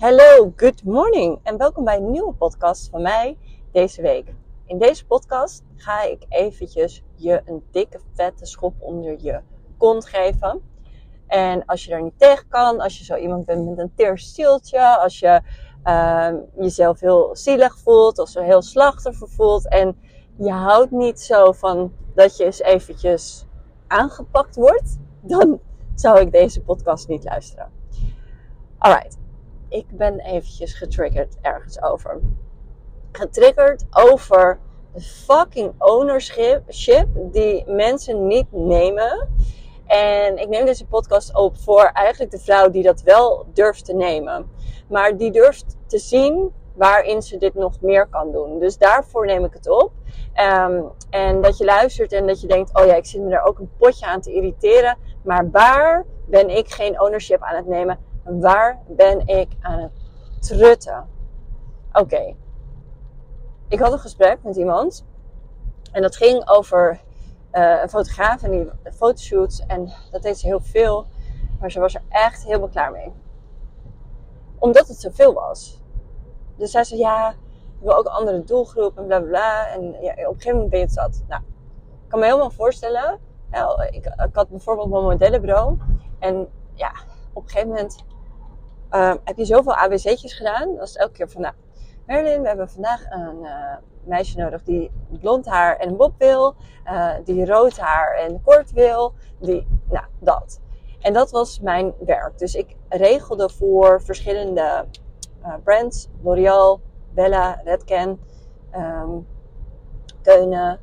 Hallo, good morning en welkom bij een nieuwe podcast van mij deze week. In deze podcast ga ik eventjes je een dikke vette schop onder je kont geven. En als je daar niet tegen kan, als je zo iemand bent met een teer stieltje, als je uh, jezelf heel zielig voelt of zo heel slachtoffer voelt en je houdt niet zo van dat je eens eventjes aangepakt wordt, dan zou ik deze podcast niet luisteren. Alright, ik ben eventjes getriggerd ergens over. Getriggerd over de fucking ownership die mensen niet nemen. En ik neem deze podcast op voor eigenlijk de vrouw die dat wel durft te nemen. Maar die durft te zien waarin ze dit nog meer kan doen. Dus daarvoor neem ik het op. Um, en dat je luistert en dat je denkt: oh ja, ik zit me daar ook een potje aan te irriteren. Maar waar ben ik geen ownership aan het nemen? Waar ben ik aan het trutten? Oké. Ik had een gesprek met iemand. En dat ging over uh, een fotograaf en die fotoshoots. En dat deed ze heel veel. Maar ze was er echt helemaal klaar mee. Omdat het zoveel was. Dus zij zei, ja, ik wil ook een andere doelgroep en bla bla bla. En ja, op een gegeven moment ben je het zat. Nou, ik kan me helemaal voorstellen. Ja, ik, ik had bijvoorbeeld mijn modellenbureau. En ja, op een gegeven moment uh, heb je zoveel ABC'tjes gedaan. Was het elke keer van, nou, Merlin, we hebben vandaag een uh, meisje nodig die blond haar en een bob wil. Uh, die rood haar en kort wil. Die, nou, dat. En dat was mijn werk. Dus ik regelde voor verschillende uh, brands. L'Oreal, Bella, Redken, um, Keunen.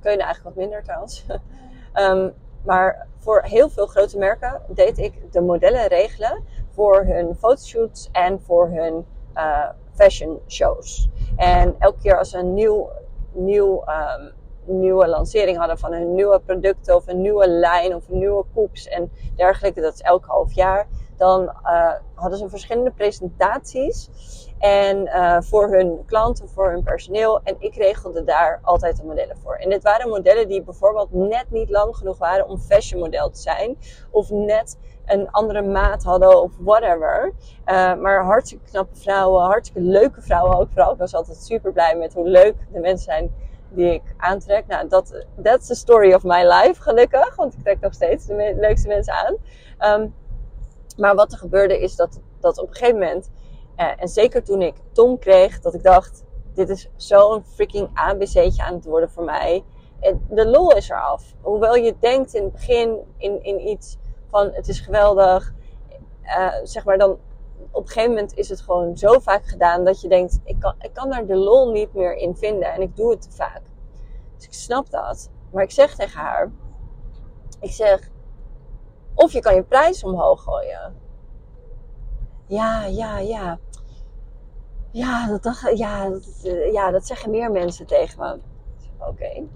Keunen eigenlijk wat minder trouwens. um, maar voor heel veel grote merken deed ik de modellen regelen voor hun fotoshoots en voor hun uh, fashion shows. En elke keer als ze een nieuw, nieuw, um, nieuwe lancering hadden van een nieuwe producten of een nieuwe lijn of nieuwe koeps en dergelijke, dat is elk half jaar, dan uh, hadden ze verschillende presentaties. En uh, voor hun klanten, voor hun personeel. En ik regelde daar altijd de modellen voor. En dit waren modellen die bijvoorbeeld net niet lang genoeg waren om fashion model te zijn. Of net een andere maat hadden of whatever. Uh, maar hartstikke knappe vrouwen, hartstikke leuke vrouwen ook vooral. Ik was altijd super blij met hoe leuk de mensen zijn die ik aantrek. Nou, dat that's the story of my life, gelukkig. Want ik trek nog steeds de leukste mensen aan. Um, maar wat er gebeurde is dat, dat op een gegeven moment, eh, en zeker toen ik Tom kreeg, dat ik dacht, dit is zo'n freaking ABC'tje aan het worden voor mij. De lol is eraf. Hoewel je denkt in het begin in, in iets van het is geweldig, uh, zeg maar dan op een gegeven moment is het gewoon zo vaak gedaan dat je denkt, ik kan, ik kan daar de lol niet meer in vinden en ik doe het te vaak. Dus ik snap dat. Maar ik zeg tegen haar, ik zeg, of je kan je prijs omhoog gooien. Ja, ja, ja. Ja, dat, ja, dat, ja, dat zeggen meer mensen tegen me. Oké.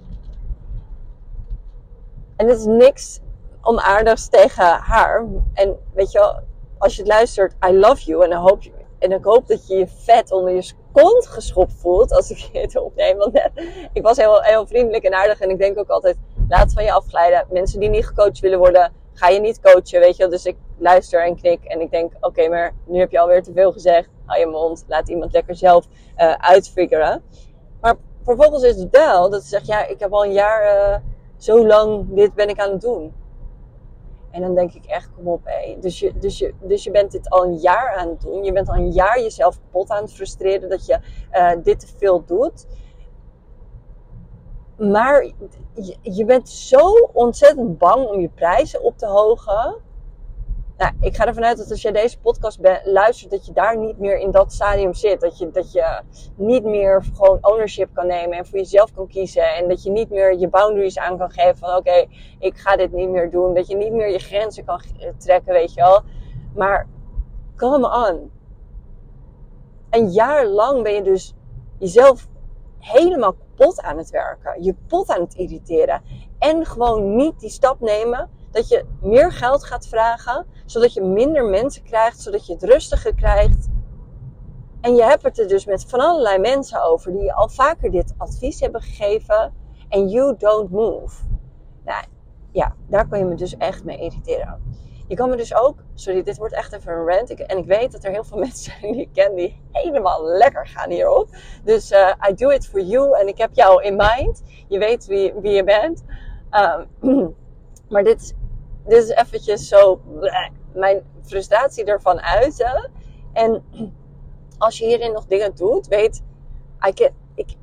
En het is niks onaardigs tegen haar. En weet je wel, als je het luistert, I love you. En, dan hoop en ik hoop dat je je vet onder je kont geschopt voelt als ik het opneem. Want ik was heel, heel vriendelijk en aardig. En ik denk ook altijd, laat van je afglijden. Mensen die niet gecoacht willen worden, ga je niet coachen, weet je wel. Dus ik luister en knik en ik denk, oké, maar nu heb je alweer te veel gezegd. Hou je mond, laat iemand lekker zelf uh, uitfiguren. Maar vervolgens is het wel dat ze zegt, ja, ik heb al een jaar uh, zo lang dit ben ik aan het doen. En dan denk ik echt, kom op, hé. Dus je, dus, dus je bent dit al een jaar aan het doen. Je bent al een jaar jezelf kapot aan het frustreren dat je uh, dit te veel doet. Maar je, bent zo ontzettend bang om je prijzen op te hogen. Nou, ik ga ervan uit dat als jij deze podcast luistert, dat je daar niet meer in dat stadium zit. Dat je, dat je niet meer gewoon ownership kan nemen en voor jezelf kan kiezen. En dat je niet meer je boundaries aan kan geven van oké, ik ga dit niet meer doen. Dat je niet meer je grenzen kan trekken, weet je wel. Maar come on. Een jaar lang ben je dus jezelf helemaal kapot aan het werken. Je pot aan het irriteren. En gewoon niet die stap nemen dat je meer geld gaat vragen, zodat je minder mensen krijgt, zodat je het rustiger krijgt. En je hebt het er dus met van allerlei mensen over die je al vaker dit advies hebben gegeven. En you don't move. Nou ja, daar kan je me dus echt mee irriteren. Je kan me dus ook, sorry, dit wordt echt even een rant. En ik weet dat er heel veel mensen zijn die ik ken die helemaal lekker gaan hierop. Dus uh, I do it for you en ik heb jou in mind. Je weet wie, wie je bent. Um, maar dit is, dit is eventjes zo mijn frustratie ervan uiten. En als je hierin nog dingen doet, weet, I ik,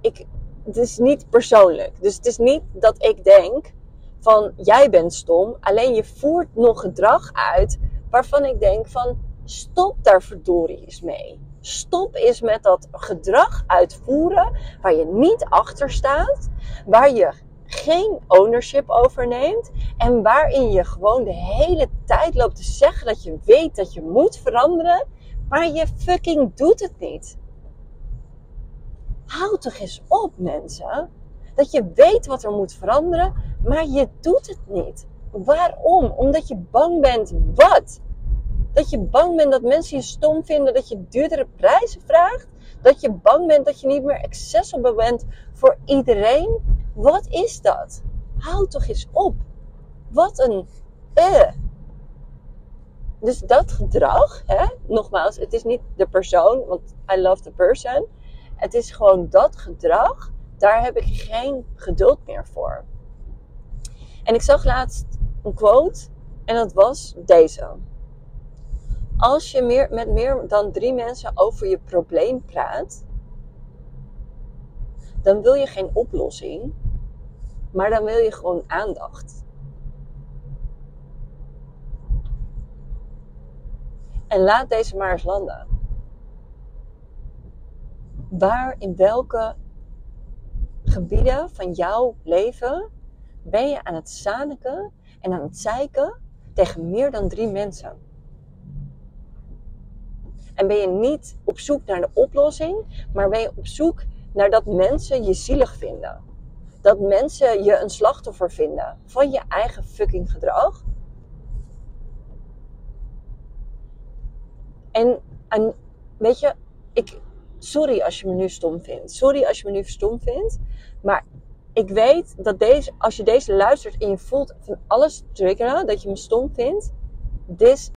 ik, het is niet persoonlijk. Dus het is niet dat ik denk van jij bent stom. Alleen je voert nog gedrag uit waarvan ik denk van stop daar verdorie eens mee. Stop eens met dat gedrag uitvoeren waar je niet achter staat, waar je geen ownership over neemt en waarin je gewoon de hele tijd loopt te zeggen dat je weet dat je moet veranderen, maar je fucking doet het niet. Hou toch eens op, mensen. Dat je weet wat er moet veranderen, maar je doet het niet. Waarom? Omdat je bang bent wat? Dat je bang bent dat mensen je stom vinden, dat je duurdere prijzen vraagt, dat je bang bent dat je niet meer accessible bent voor iedereen. Wat is dat? Hou toch eens op. Wat een uh. Dus dat gedrag, hè, nogmaals, het is niet de persoon, want I love the person. Het is gewoon dat gedrag, daar heb ik geen geduld meer voor. En ik zag laatst een quote en dat was deze. Als je meer, met meer dan drie mensen over je probleem praat, dan wil je geen oplossing, maar dan wil je gewoon aandacht. En laat deze maar eens landen. Waar, in welke gebieden van jouw leven ben je aan het zaniken en aan het zeiken tegen meer dan drie mensen? En ben je niet op zoek naar de oplossing, maar ben je op zoek naar dat mensen je zielig vinden? Dat mensen je een slachtoffer vinden van je eigen fucking gedrag? En, en weet je, ik, sorry als je me nu stom vindt. Sorry als je me nu stom vindt. Maar ik weet dat deze, als je deze luistert en je voelt van alles triggeren, dat je me stom vindt. This